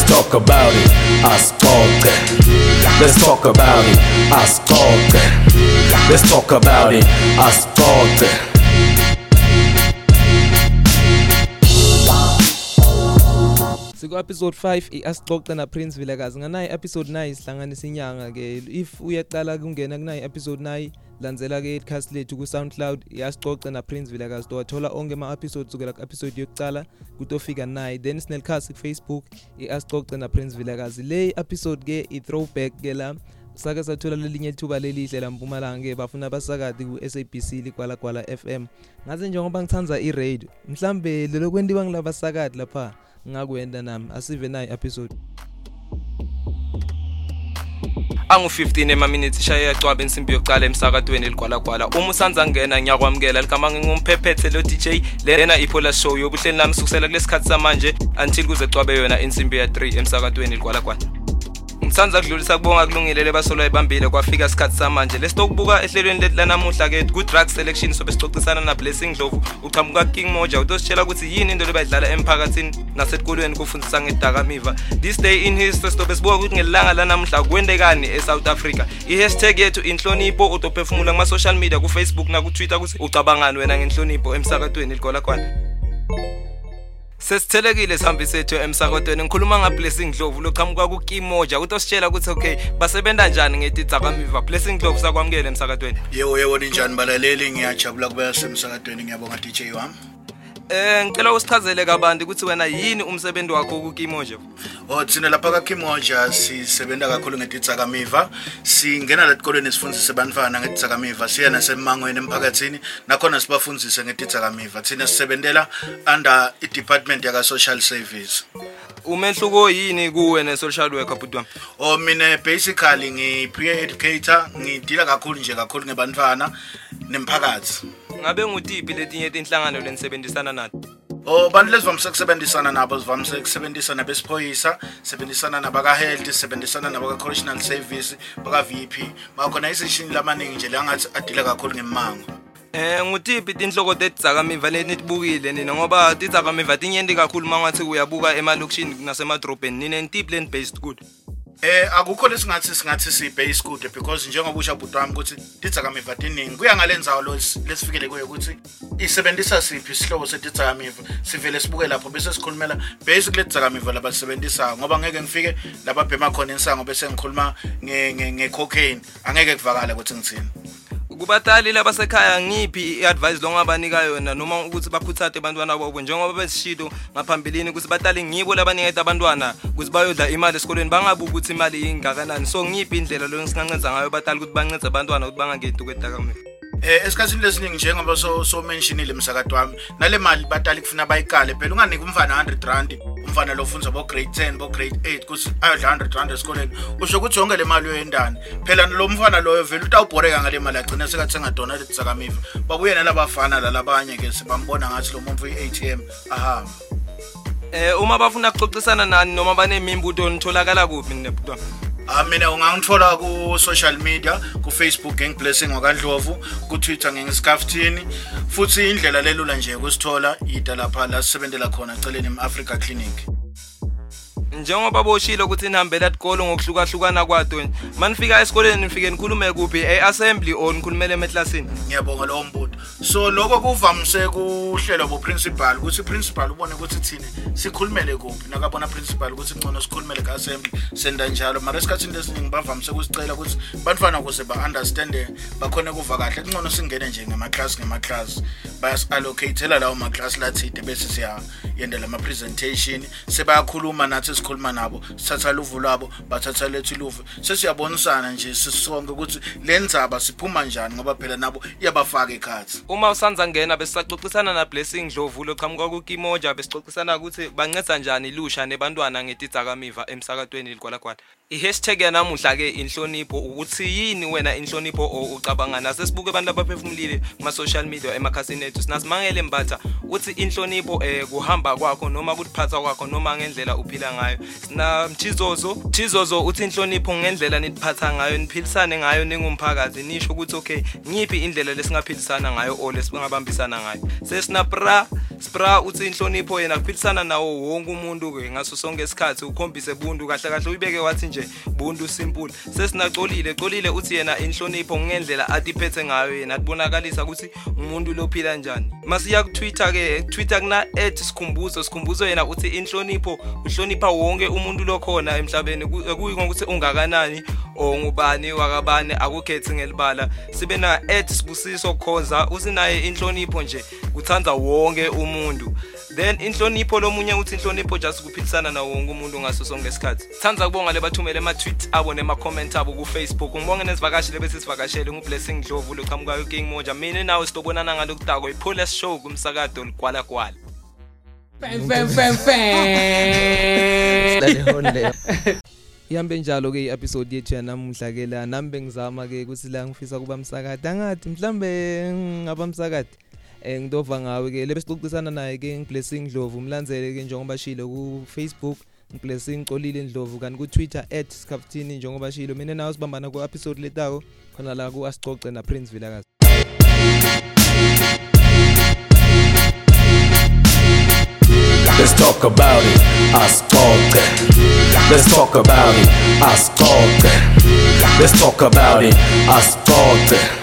talk about it, ascolte. Let's talk about it, ascolte. Let's talk about it, ascolte. Siku episode 5 iasixoxe na Prince Vilakazi. Nganayi episode 9 sihlanganisa inyanga ke. If uyaqala kungena kunayi episode 9 landzela ke icast lethu ku SoundCloud iyasixoxe na Prince Vilakazi. Towathola onke ama episodes kusukela ku episode yokuqala kutofika 9 then sinelcast ku Facebook iasixoxe na Prince Vilakazi. Le episode ke i throwback ke la sake sathola lelinye ithuba lelihle la Mpumalanga ke bafuna basakati ku SABC likwala kwala FM ngaze njengoba ngithanza i radio mhlambe lelo kwentiwa ngilaba sakati lapha ngakwenda nami asive nayi episode. Angu-15 ema-minutes ishaye yacwaba insimbi yokucala emsakatweni eligwalagwala. Uma usanza kungena ngiyakwamukela. Ligama ngingumphephethe lo dj lena iphola show. Yobuhleli nami sukusela kulesi khathi samanje until kuze cwabe yona insimbi ya-3 emsakatweni eligwalagwala. Ngisanza kudlulisa kubonga kulungile lebasolwa ebambile kwafika isikhathi samanje. Lesitokubuka ehlelweni lethu lanamuhla-ke ku-drug selection sobe sicocisana na-blessing ndlovu. Uqhamuka king moja utositshela ukuthi yini into lebayidlala emphakathini nasetikolweni kufundisa ngedakamiva this day in history sitobe sibuka ukuthi ngelanga lanamuhla kwendekani e-south africa. I-hashtag yethu inhlonipho utophefumula kuma-social media kufacebook nakutwitter ukuthi ucabangani wena ngenhlonipho emsakatweni ligolagwana sesithelekile sihambi sethu emsakotweni. Ngikhuluma ngablessing dlovu loqhamuka kukimoja ukuthi ositshela ukuthi okay basebenta njani ngetidzakamiva blessing dlovu sakwamukele emsakatweni yebo yebo ninjani balaleli ngiyajabula kuba semsakadweni ngiyabonga DJ wami. Eh ngicela usichazele kabanti ukuthi wena yini umsebenzi wakho kukimoja Oh thina lapha kaKimoja sisebenza kakhulu ngetidzakamiva. Singena la tikolweni sifundise bantwana ngetidzakamiva siya nasemangweni emphakathini. Nakhona sibafundise ngetidzakamiva. Thina sisebentela under i-department yaka social service. Umehluko yini kuwe ne social worker bhuti wami? Oh mina basically ngi peer educator ngidila kakhulu nje kakhulu ngebantwana nemphakathi. Ngabe ngutiphi letinye tinhlangano lenisebenzisana nathi Oh bantu lesivamise kusebenzisana nabo sivamise kusebenzisana besiphoyisa sebenzisana nabaka health sebenzisana nabaka correctional service baka VP bakhona iseshini lamaningi nje la ngathi adila kakhulu ngemango. Eh ngutiphi tinhloko tetidzakamiva lenitibukile nina? Ngoba tidzakamiva tinyenti kakhulu mangathi uyabuka emalokishini nasemadrobheni. Nine ntiphi leni based good? Eh akukho lesingathi singathi si base good because njengoba usha bhuti wami ukuthi tidzakamiva tiningi. Kuya ngalenzawo lesifikele kuyo ukuthi isebenzisa siphi isihlobo setidzakamiva sivele sibuke lapho bese sikhulumela basic letidzakamiva labasebenzisa ngoba ngeke ngifike lapha bhema khona insango bese ngikhuluma nge cocaine angeke kuvakala ukuthi ngithini. Kubatali labasekhaya ngiphi i-advice longabanika yona? Noma ukuthi bakhuthate abantwana babo njengoba besishilo ngaphambilini ukuthi batali ngibo labaniketa abantwana ukuthi bayodla imali esikolweni bangabuki ukuthi imali ingakanani. So ngiphi indlela leyo singancedza ngayo batali ukuthi bancedze abantwana ukuthi bangangeni kwetakamela Eh esikhathini lesiningi njengoba so so mentionile msakade wami nale mali batali kufuna bayikale phela unganike umfana 100 rand umfana lo ufundza bo grade 10 bo grade 8 kuthi ayodla 100 rand esikoleni usho ukuthi yonke le mali yoyendani phela lo mfana loyo vele utawubhoreka ngale mali agcina sekathenga dona letsakamiva babuye nalabafana la labanye ke sibambona ngathi lo muntu uyi-ATM ahamba eh uma bafuna ukuxoxisana nani noma banemimbuto nitholakala kuphi nebhuti Ah mina ungangithola ku social media ku Facebook ngiblessing wakandlovu ku Twitter ngengiskaftini futhi indlela lelula nje ukusithola ida lapha la sisebentela khona eceleni em Africa Clinic. Njengoba boshilo ukuthi nihambela tikolo ngokuhlukahlukana kwato manifika esikoleni nifike nikhulume kuphi? E-assembly or nikhulumele emeklasini ngiyabonga lowo mbuto so lokho kuvamise kuhlelo bo principal ukuthi principal ubone ukuthi thina sikhulumele kuphi nakabona principal ukuthi ngcono sikhulumele ka assembly senda njalo. Mara esikhathini lesiningi bavamise kusicela ukuthi bantwana ukuze ba understand bakhona kuva kahle ngcono singene nje ngema class ngema class bayas allocatela lawo ma class lathide bese siya yendela ama presentation sebayakhuluma nathi sikhuluma nabo sithatha luvu lwabo bathatha lethu luvu sesiyabonisana nje sisonke ukuthi le ndzaba siphuma njani ngoba phela nabo iyabafaka ekhathi. Uma usanza ngena besisaxoxisana na Blessing Dlovu loqhamuka kuKimoja besixoxisana ukuthi banceda njani ilusha nebantwana ngetidzakamiva emsakatweni ligwalagwala i-hashtag yanamuhla ke inhlonipho ukuthi yini wena inhlonipho ucabanga nasesibuke abantu abaphefumulile kuma social media emakhasini ethu. Sinasimangele mbatha uthi inhlonipho eh kuhamba kwakho noma kutiphatha kwakho noma ngendlela uphila ngayo. Sina mchizozo chizozo uthi inhlonipho ngendlela nitiphatha ngayo niphilisane ngayo ningumphakathi. Nisho ukuthi okay ngiphi indlela lesingaphilisana ngayo o lesingabambisana ngayo. Sesina pra spra uthi inhlonipho yena kuphilisana nawo wonke umuntu ke ngaso sonke isikhathi ukhombise buntu kahle kahle uyibeke wathi nje buntu simple. Sesinacolile colile uthi yena inhlonipho ngendlela atiphethe ngayo yena azibonakalisa ukuthi umuntu lophila kanjani masiya ku Twitter ke Twitter kuna @sikhumbuzo sikhumbuzo yena uthi inhlonipho uhlonipha wonke umuntu lokhona emhlabeni kuyiko ukuthi ungakanani o ngubani wakabani akukhethi ngelibala. Sibe na @sibusiso khoza usinaye inhlonipho nje uthanza wonke umuntu. Then inhlonipho lomunye uthi inhlonipho just kuphilisana nawo wonke umuntu ngaso sonke isikhathi. Thanza kubonga lebathumele ama tweet abo nema comment abo ku Facebook ngibonge nesivakashi lebe sisivakashele ngublessing Dlovu loqhamukayo King Moja. Mina nawe sitobonana ngalokudako iPolis show kumsakazo ligwala gwala Fem fem fem. Fem. ihambe njalo ke i-episode yethu yanamuhla ke la. Nami bengizama ke ukuthi la ngifisa kuba msakade. Angathi mhlambe ngaba msakade. Eh ngidova ngawe ke lebe sixoxisana naye ke ngiblessing Dlovu umlandzele ke njengoba shilo ku Facebook ngiblessing Xolile Dlovu kanti ku Twitter @scaftini njengoba shilo mina nawe sibambana ku episode letako khona la ku asicoce na Prince Vilakazi Let's talk about it, ascolta. Let's talk about it, ascolta. Let's talk about it, ascolta.